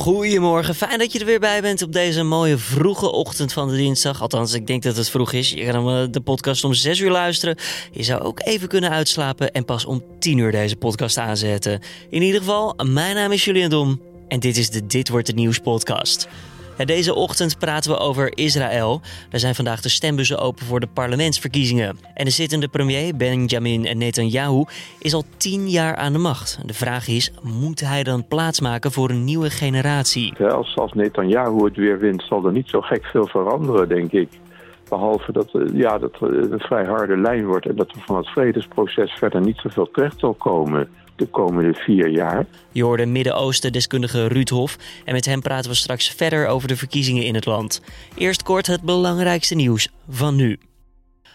Goedemorgen, fijn dat je er weer bij bent op deze mooie vroege ochtend van de dinsdag. Althans, ik denk dat het vroeg is. Je gaat de podcast om 6 uur luisteren. Je zou ook even kunnen uitslapen en pas om 10 uur deze podcast aanzetten. In ieder geval, mijn naam is Julian Dom en dit is de Dit Wordt Het Nieuws podcast deze ochtend praten we over Israël. Er zijn vandaag de stembussen open voor de parlementsverkiezingen. En de zittende premier Benjamin Netanyahu is al tien jaar aan de macht. De vraag is, moet hij dan plaatsmaken voor een nieuwe generatie? Als, als Netanyahu het weer wint, zal er niet zo gek veel veranderen, denk ik. Behalve dat, eh, ja, dat het een vrij harde lijn wordt en dat er van het vredesproces verder niet zoveel terecht zal komen de komende vier jaar. Je hoorde Midden-Oosten-deskundige Ruud Hof en met hem praten we straks verder over de verkiezingen in het land. Eerst kort het belangrijkste nieuws van nu.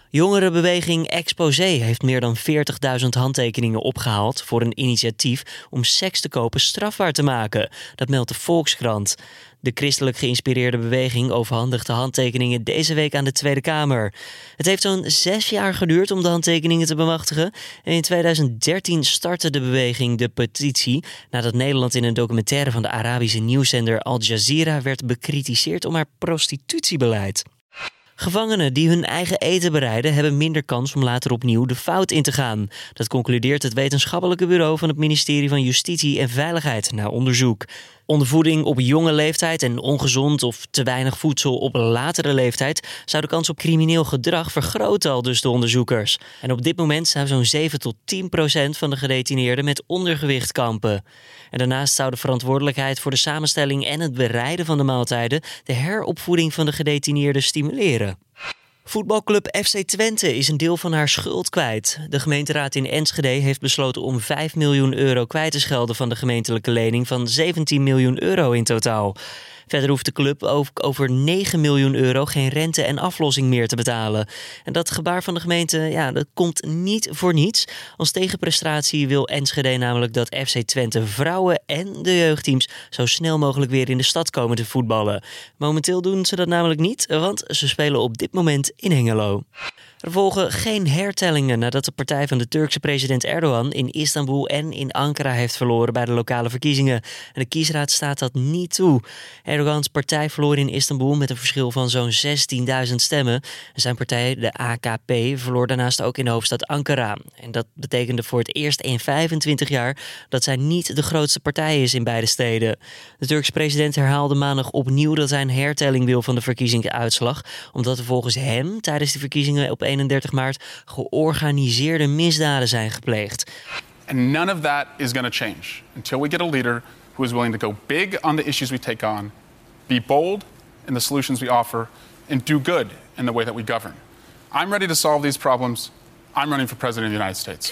Jongerenbeweging Exposé heeft meer dan 40.000 handtekeningen opgehaald voor een initiatief om seks te kopen strafbaar te maken. Dat meldt de Volkskrant. De christelijk geïnspireerde beweging overhandigt de handtekeningen deze week aan de Tweede Kamer. Het heeft zo'n zes jaar geduurd om de handtekeningen te bemachtigen. En in 2013 startte de beweging de petitie nadat Nederland in een documentaire van de Arabische nieuwszender Al Jazeera werd bekritiseerd om haar prostitutiebeleid. Gevangenen die hun eigen eten bereiden hebben minder kans om later opnieuw de fout in te gaan. Dat concludeert het wetenschappelijke bureau van het ministerie van Justitie en Veiligheid na onderzoek. Ondervoeding op jonge leeftijd en ongezond of te weinig voedsel op latere leeftijd zou de kans op crimineel gedrag vergroten, al dus de onderzoekers. En op dit moment zou zo'n 7 tot 10 procent van de gedetineerden met ondergewicht kampen. En daarnaast zou de verantwoordelijkheid voor de samenstelling en het bereiden van de maaltijden de heropvoeding van de gedetineerden stimuleren. Voetbalclub FC Twente is een deel van haar schuld kwijt. De gemeenteraad in Enschede heeft besloten om 5 miljoen euro kwijt te schelden van de gemeentelijke lening van 17 miljoen euro in totaal. Verder hoeft de club ook over 9 miljoen euro geen rente en aflossing meer te betalen. En dat gebaar van de gemeente, ja, dat komt niet voor niets. Als tegenprestatie wil Enschede namelijk dat FC Twente vrouwen en de jeugdteams zo snel mogelijk weer in de stad komen te voetballen. Momenteel doen ze dat namelijk niet, want ze spelen op dit moment in Hengelo. Er volgen geen hertellingen nadat de partij van de Turkse president Erdogan in Istanbul en in Ankara heeft verloren bij de lokale verkiezingen. En de kiesraad staat dat niet toe. Erdogans partij verloor in Istanbul met een verschil van zo'n 16.000 stemmen. Zijn partij, de AKP, verloor daarnaast ook in de hoofdstad Ankara. En dat betekende voor het eerst in 25 jaar dat zij niet de grootste partij is in beide steden. De Turkse president herhaalde maandag opnieuw dat hij een hertelling wil van de verkiezingsuitslag, omdat er volgens hem tijdens de verkiezingen op 31 maart georganiseerde misdaden zijn gepleegd. And none of that is going to change until we get a leader who is willing to go big on the issues we take on, be bold in the solutions we offer, and do good in the way that we govern. I'm ready to solve these problems. I'm running for president of the United States.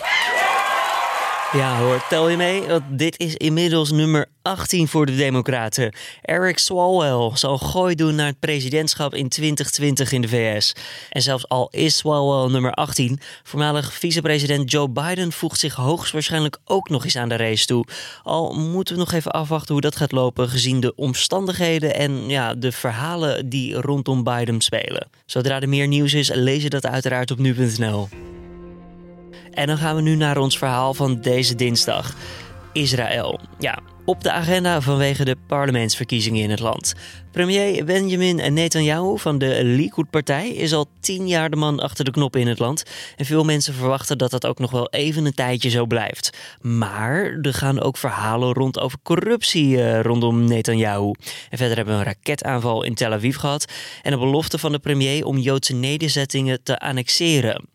Ja hoor, tel je mee? Want dit is inmiddels nummer 18 voor de Democraten. Eric Swalwell zal gooi doen naar het presidentschap in 2020 in de VS. En zelfs al is Swalwell nummer 18, voormalig vicepresident Joe Biden voegt zich hoogstwaarschijnlijk ook nog eens aan de race toe. Al moeten we nog even afwachten hoe dat gaat lopen gezien de omstandigheden en ja, de verhalen die rondom Biden spelen. Zodra er meer nieuws is, lees je dat uiteraard op nu.nl. En dan gaan we nu naar ons verhaal van deze dinsdag. Israël. Ja, op de agenda vanwege de parlementsverkiezingen in het land. Premier Benjamin Netanyahu van de Likud-partij is al tien jaar de man achter de knop in het land. En veel mensen verwachten dat dat ook nog wel even een tijdje zo blijft. Maar er gaan ook verhalen rond over corruptie uh, rondom Netanyahu. En verder hebben we een raketaanval in Tel Aviv gehad. En de belofte van de premier om Joodse nederzettingen te annexeren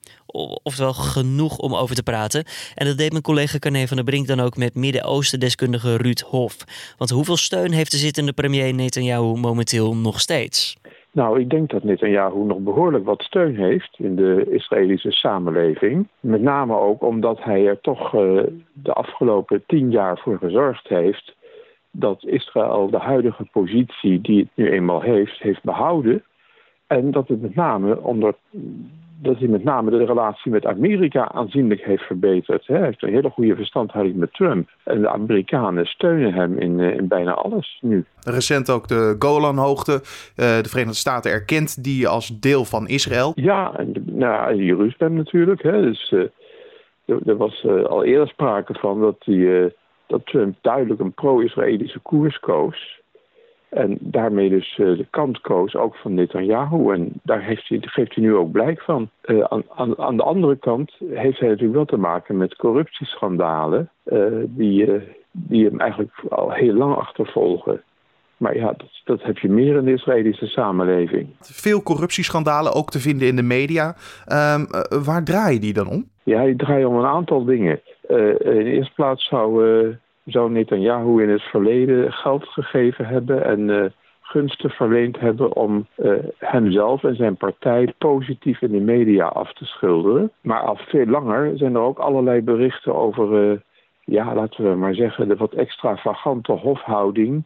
oftewel genoeg om over te praten. En dat deed mijn collega Carne van der Brink dan ook met Midden-Oosten-deskundige Ruud Hof. Want hoeveel steun heeft de zittende premier Netanyahu momenteel nog steeds? Nou, ik denk dat Netanyahu nog behoorlijk wat steun heeft in de Israëlische samenleving. Met name ook omdat hij er toch uh, de afgelopen tien jaar voor gezorgd heeft dat Israël de huidige positie die het nu eenmaal heeft, heeft behouden. En dat het met name onder dat hij met name de relatie met Amerika aanzienlijk heeft verbeterd. Hij heeft een hele goede verstandhouding met Trump. En de Amerikanen steunen hem in, eh, in bijna alles nu. Recent ook de Golanhoogte. Uh, de Verenigde Staten erkent die als deel van Israël. Ja, en nou, Jeruzalem natuurlijk. Hè. Dus, uh, er, er, was uh, al eerder sprake van dat, die, dat Trump duidelijk een pro-Israëlische koers koos. En daarmee dus de kant koos ook van Netanyahu. En daar heeft hij, geeft hij nu ook blijk van. aan, aan, aan, de andere kant heeft hij natuurlijk wel te maken met corruptieschandalen. die, die hem eigenlijk al heel lang achtervolgen. Maar ja, dat, dat, heb je meer in de Israëlische samenleving. Veel corruptieschandalen ook te vinden in de media. Um, uh, waar draaien die dan om? Ja, die draaien om een aantal dingen. In de eerste plaats zou, zou Netanyahu in het verleden geld gegeven hebben en gunsten verleend hebben om hemzelf en zijn partij positief in de media af te schilderen. Maar al veel langer zijn er ook allerlei berichten over, ja, laten we maar zeggen, de wat extravagante hofhouding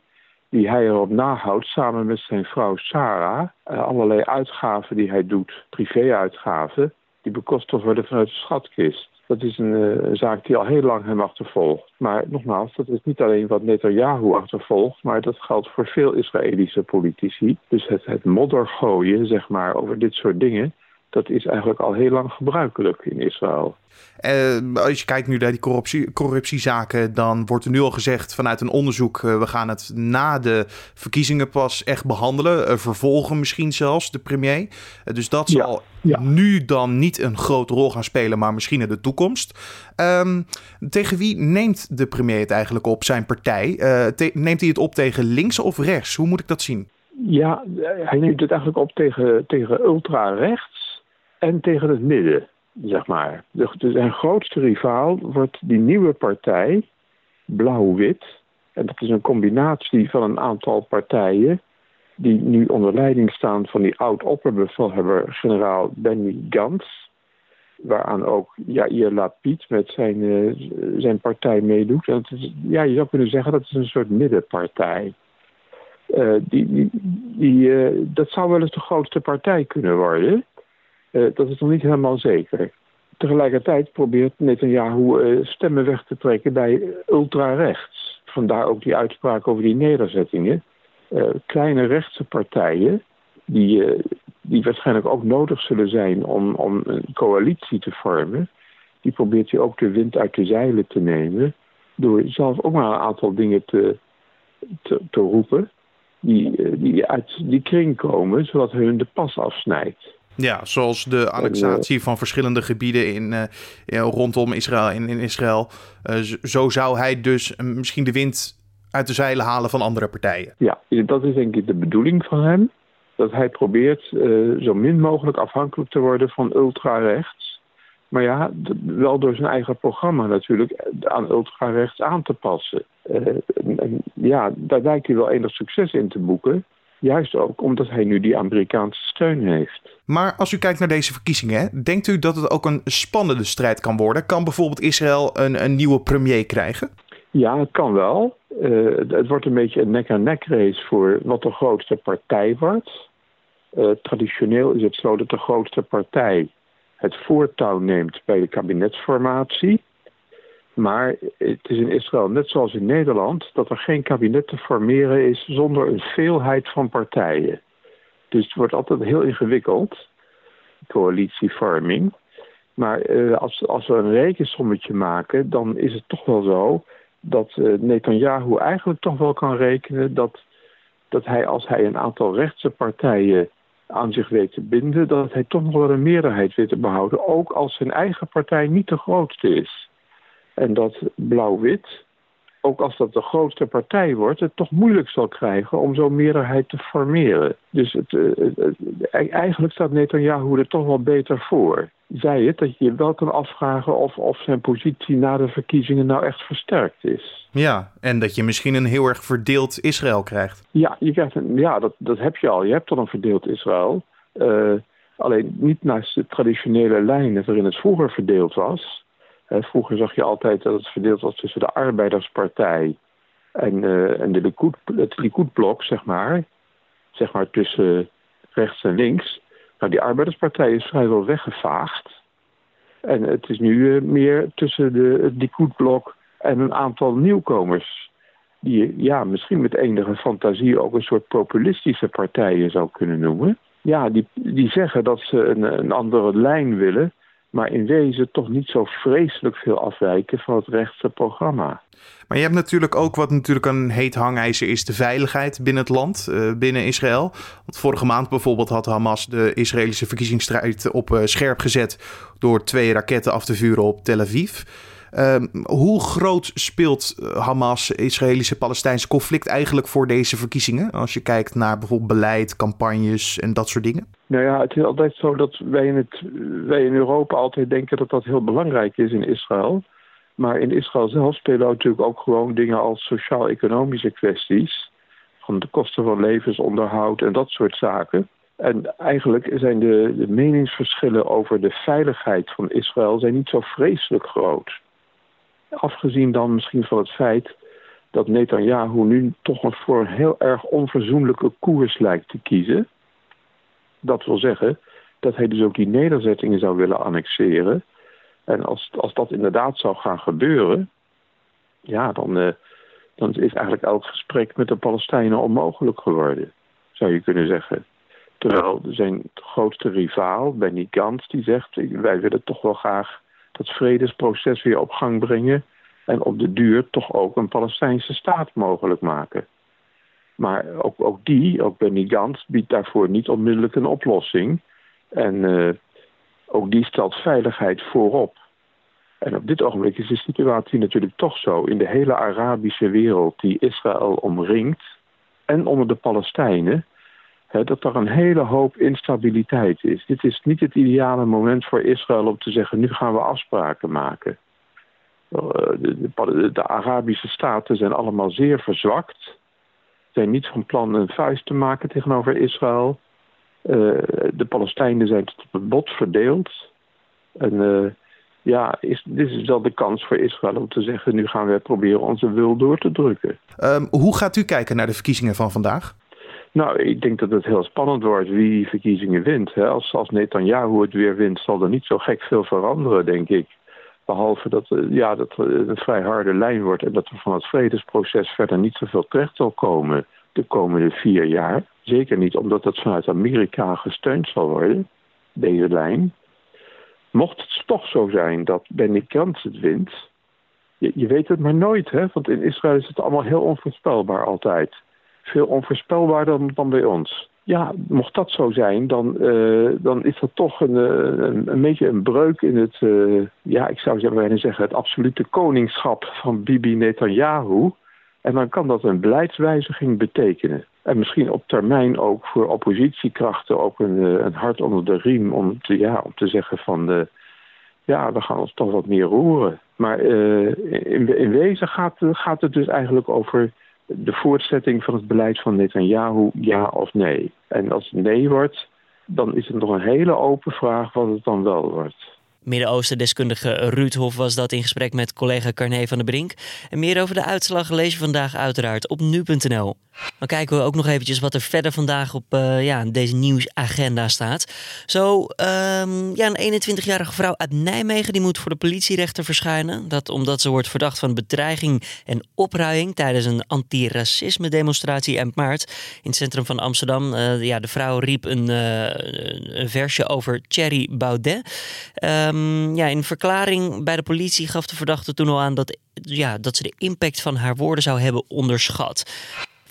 die hij erop nahoudt samen met zijn vrouw Sarah. Uh, allerlei uitgaven die hij doet, privéuitgaven, die bekostigd worden vanuit de schatkist. Dat is een, uh, een, zaak die al heel lang hem achtervolgt. Maar nogmaals, dat is niet alleen wat Netanyahu achtervolgt, maar dat geldt voor veel Israëlische politici. Dus het, het modder gooien, zeg maar, over dit soort dingen, dat is eigenlijk al heel lang gebruikelijk in Israël. Uh, als je kijkt nu naar die corruptie, corruptiezaken, dan wordt er nu al gezegd vanuit een onderzoek: uh, we gaan het na de verkiezingen pas echt behandelen. Uh, vervolgen misschien zelfs de premier. dus dat zal ja. nu dan niet een grote rol gaan spelen, maar misschien in de toekomst. Um, tegen wie neemt de premier het eigenlijk op, zijn partij? neemt hij het op tegen links of rechts? Hoe moet ik dat zien? Ja, hij neemt het eigenlijk op tegen, tegen ultra-rechts en tegen het midden, zeg maar. Zijn grootste rivaal wordt die nieuwe partij, Blauw-Wit. En dat is een combinatie van een aantal partijen die nu onder leiding staan van die oud-opperbevelhebber generaal Benny Gantz. Waaraan ook Yair Lapid met zijn, uh, zijn partij meedoet. En is, ja, je zou kunnen zeggen dat is een soort middenpartij. Uh, die, die, die uh, dat zou wel eens de grootste partij kunnen worden. Uh, dat is nog niet helemaal zeker. Tegelijkertijd probeert Netanyahu uh, stemmen weg te trekken bij ultrarechts. Vandaar ook die uitspraak over die nederzettingen. Uh, kleine rechtse partijen, die, die waarschijnlijk ook nodig zullen zijn om, om een coalitie te vormen, die probeert hij ook de wind uit de zeilen te nemen. Door zelf ook maar een aantal dingen te, te, te roepen die, die uit die kring komen, zodat hun de pas afsnijdt. Ja, zoals de annexatie van verschillende gebieden in, uh, rondom Israël en in Israël. Uh, zo zou hij dus misschien de wind uit de zeilen halen van andere partijen. Ja, dat is denk ik de bedoeling van hem. Dat hij probeert zo min mogelijk afhankelijk te worden van ultrarechts. Maar ja, wel door zijn eigen programma natuurlijk aan ultrarechts aan te passen. En, ja, daar lijkt hij wel enig succes in te boeken. Juist ook omdat hij nu die Amerikaanse steun heeft. Maar als u kijkt naar deze verkiezingen, denkt u dat het ook een spannende strijd kan worden? Kan bijvoorbeeld Israël een, een nieuwe premier krijgen? Ja, het kan wel. Uh, het wordt een beetje een nek-aan-nek race voor wat de grootste partij wordt. Uh, traditioneel is het zo dat de grootste partij het voortouw neemt bij de kabinetsformatie. Maar het is in Israël net zoals in Nederland dat er geen kabinet te formeren is zonder een veelheid van partijen. Dus het wordt altijd heel ingewikkeld, coalitievorming. Maar uh, als, als we een rekensommetje maken, dan is het toch wel zo dat uh, Netanyahu eigenlijk toch wel kan rekenen dat, dat hij, als hij een aantal rechtse partijen aan zich weet te binden, dat hij toch nog wel een meerderheid weet te behouden, ook als zijn eigen partij niet de grootste is. En dat Blauw-Wit, ook als dat de grootste partij wordt, het toch moeilijk zal krijgen om zo'n meerderheid te formeren. Dus het, eh, het, het, eigenlijk staat Netanyahu er toch wel beter voor. Zij het dat je je wel kan afvragen of, of zijn positie na de verkiezingen nou echt versterkt is. Ja, en dat je misschien een heel erg verdeeld Israël krijgt. Ja, je krijgt een, ja dat, dat heb je al. Je hebt al een verdeeld Israël. Uh, alleen niet naast de traditionele lijnen waarin het vroeger verdeeld was. Vroeger zag je altijd dat het verdeeld was tussen de Arbeiderspartij en, uh, en de Likud, het Likudblok, zeg maar. Zeg maar tussen rechts en links. Nou, die Arbeiderspartij is vrijwel weggevaagd. En het is nu uh, meer tussen de, het Likudblok en een aantal nieuwkomers. Die ja, misschien met enige fantasie ook een soort populistische partijen zou kunnen noemen. Ja, die, die zeggen dat ze een, een andere lijn willen maar in wezen toch niet zo vreselijk veel afwijken van het rechtse programma. Maar je hebt natuurlijk ook wat natuurlijk een heet hangijzer is de veiligheid binnen het land, uh, binnen Israël. Want vorige maand bijvoorbeeld had Hamas de Israëlische verkiezingsstrijd op uh, scherp gezet door twee raketten af te vuren op Tel Aviv. Uh, hoe groot speelt eh, Hamas, Israëlische Palestijnse conflict eigenlijk voor deze verkiezingen? Als je kijkt naar bijvoorbeeld beleid, campagnes en dat soort dingen. Nou ja, het is altijd zo dat wij in, het, wij in Europa altijd denken dat dat heel belangrijk is in Israël. Maar in Israël zelf spelen natuurlijk ook gewoon dingen als sociaal-economische kwesties. Van de kosten van levensonderhoud en dat soort zaken. En eigenlijk zijn de, de meningsverschillen over de veiligheid van Israël zijn niet zo vreselijk groot. Afgezien dan misschien van het feit dat Netanyahu nu toch een voor een heel erg onverzoenlijke koers lijkt te kiezen. Dat wil zeggen dat hij dus ook die nederzettingen zou willen annexeren. En als, als dat inderdaad zou gaan gebeuren, ja, dan, uh, dan is eigenlijk elk gesprek met de Palestijnen onmogelijk geworden, zou je kunnen zeggen. Terwijl zijn grootste rivaal, Benny Gantz, die zegt: wij willen toch wel graag dat vredesproces weer op gang brengen. En op de duur toch ook een Palestijnse staat mogelijk maken. Maar ook, ook die, ook Benny Gantz, biedt daarvoor niet onmiddellijk een oplossing. En uh, ook die stelt veiligheid voorop. En op dit ogenblik is de situatie natuurlijk toch zo in de hele Arabische wereld die Israël omringt en onder de Palestijnen, dat er een hele hoop instabiliteit is. Dit is niet het ideale moment voor Israël om te zeggen: nu gaan we afspraken maken. Eh, de, de, de Arabische staten zijn allemaal zeer verzwakt, zijn niet van plan een vuist te maken tegenover Israël. Uh, de Palestijnen zijn tot het bot verdeeld. En uh, ja, is, dit is wel de kans voor Israël om te zeggen: nu gaan we proberen onze wil door te drukken. Um, hoe gaat u kijken naar de verkiezingen van vandaag? Nou, ik denk dat het heel spannend wordt wie die verkiezingen wint. Als, als Netanyahu het weer wint, zal er niet zo gek veel veranderen, denk ik. Behalve dat, ja, dat het een vrij harde lijn wordt en dat er van het vredesproces verder niet zoveel terecht zal komen de komende vier jaar. Zeker niet omdat het vanuit Amerika gesteund zal worden, deze lijn. Mocht het toch zo zijn dat Benny Gantz het wint, je, je, weet het maar nooit, hè? want in Israël is het allemaal heel onvoorspelbaar altijd. Veel onvoorspelbaarder dan, dan bij ons. Ja, mocht dat zo zijn, dan, uh, dan is dat toch een, eh, een, een, beetje een breuk in het, uh, ja, ik zou bijna zeggen, het absolute koningschap van Bibi Netanyahu. En dan kan dat een beleidswijziging betekenen. En misschien op termijn ook voor oppositiekrachten ook een, eh, een hart onder de riem om te, ja, om te zeggen van de, ja, we gaan ons toch wat meer roeren. Maar in, in wezen gaat, gaat het dus eigenlijk over de voortzetting van het beleid van Netanyahu, ja of nee. En als het nee wordt, dan is het nog een hele open vraag wat het dan wel wordt. Midden-Oosten-deskundige Ruud Hof was dat in gesprek met collega Carné van der Brink. En meer over de uitslag lees je vandaag uiteraard op nu.nl. Dan kijken we ook nog eventjes wat er verder vandaag op uh, ja, deze nieuwsagenda staat. Zo, um, ja, een 21-jarige vrouw uit Nijmegen die moet voor de politierechter verschijnen. Dat omdat ze wordt verdacht van bedreiging en opruiing tijdens een antiracisme demonstratie eind maart in het centrum van Amsterdam. Uh, ja, de vrouw riep een, uh, een versje over Thierry Baudet. Um, ja, in verklaring bij de politie gaf de verdachte toen al aan dat, ja, dat ze de impact van haar woorden zou hebben onderschat.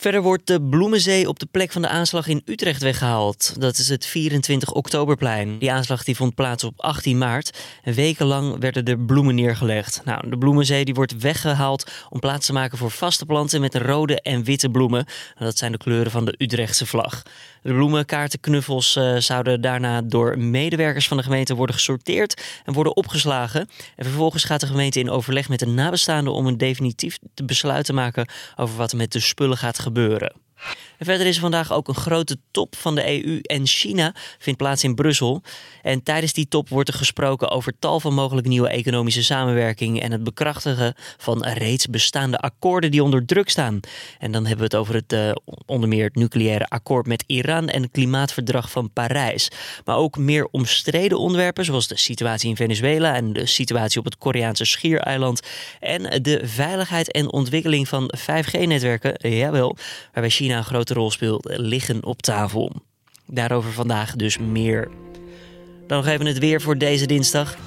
Verder wordt de Bloemenzee op de plek van de aanslag in Utrecht weggehaald. Dat is het 24 Oktoberplein. Die aanslag die vond plaats op 18 maart. En wekenlang werden er bloemen neergelegd. Nou, de Bloemenzee die wordt weggehaald om plaats te maken voor vaste planten met rode en witte bloemen. Dat zijn de kleuren van de Utrechtse vlag. De bloemenkaartenknuffels uh, zouden daarna door medewerkers van de gemeente worden gesorteerd en worden opgeslagen. En vervolgens gaat de gemeente in overleg met de nabestaanden om een definitief besluit te maken over wat er met de spullen gaat gebeuren. Verder is er vandaag ook een grote top van de EU en China vindt plaats in Brussel. En tijdens die top wordt er gesproken over tal van mogelijke nieuwe economische samenwerking en het bekrachtigen van reeds bestaande akkoorden die onder druk staan. En dan hebben we het over het uh, onder meer het nucleaire akkoord met Iran en het klimaatverdrag van Parijs. Maar ook meer omstreden onderwerpen zoals de situatie in Venezuela en de situatie op het Koreaanse schiereiland en de veiligheid en ontwikkeling van 5G-netwerken, jawel, waarbij China een grote rol speelt, liggen op tafel. Daarover vandaag dus meer. Dan nog even het weer voor deze dinsdag.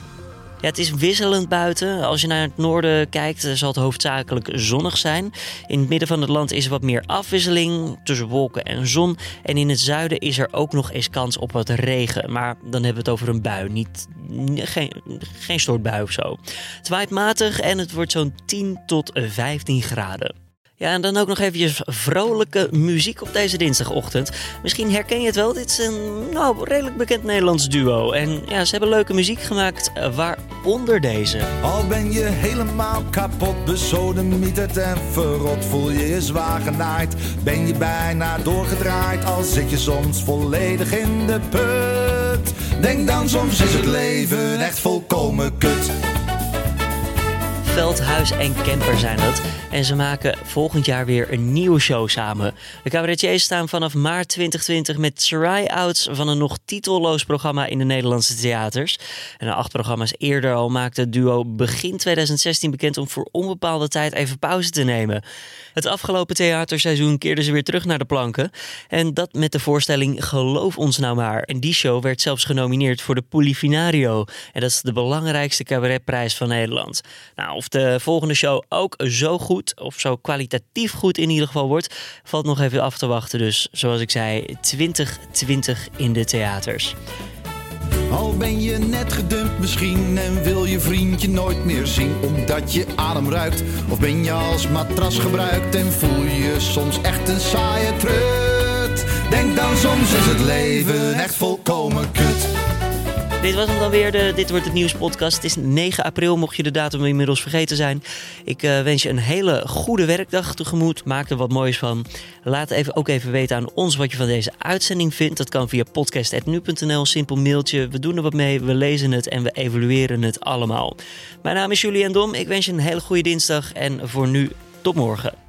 Ja, het is wisselend buiten. Als je naar het noorden kijkt, zal het hoofdzakelijk zonnig zijn. In het midden van het land is er wat meer afwisseling tussen wolken en zon. En in het zuiden is er ook nog eens kans op wat regen. Maar dan hebben we het over een bui, niet, geen, geen stortbui of zo. Het waait matig en het wordt zo'n 10 tot 15 graden. Ja, en dan ook nog eventjes vrolijke muziek op deze dinsdagochtend. Misschien herken je het wel, dit is een nou, redelijk bekend Nederlands duo. En ja, ze hebben leuke muziek gemaakt, eh, waaronder deze. Al ben je helemaal kapot, besodemieterd en verrot, voel je je zwaar genaaid. Ben je bijna doorgedraaid, al zit je soms volledig in de put. Denk dan soms is het leven echt volkomen kut. Veldhuis en Camper zijn dat. En ze maken volgend jaar weer een nieuwe show samen. De cabaretiers staan vanaf maart 2020 met try-outs van een nog titelloos programma in de Nederlandse theaters. En acht programma's eerder al maakte het duo begin 2016 bekend om voor onbepaalde tijd even pauze te nemen. Het afgelopen theaterseizoen keerden ze weer terug naar de planken. En dat met de voorstelling Geloof ons nou maar. En die show werd zelfs genomineerd voor de Polifinario. En dat is de belangrijkste cabaretprijs van Nederland. Nou, of de volgende show ook zo goed, of zo kwalitatief goed in ieder geval wordt, valt nog even af te wachten. Dus zoals ik zei, 2020 in de theaters. Al ben je net gedumpt misschien en wil je vriendje nooit meer zien omdat je adem ruikt. Of ben je als matras gebruikt en voel je soms echt een saaie trut. Denk dan soms is het leven echt volkomen kut. Dit was hem dan weer, de Dit Wordt Het Nieuws podcast. Het is 9 april, mocht je de datum inmiddels vergeten zijn. Ik uh, wens je een hele goede werkdag tegemoet. Maak er wat moois van. Laat even, ook even weten aan ons wat je van deze uitzending vindt. Dat kan via podcast.nu.nl, simpel mailtje. We doen er wat mee, we lezen het en we evalueren het allemaal. Mijn naam is Julian Dom. Ik wens je een hele goede dinsdag en voor nu tot morgen.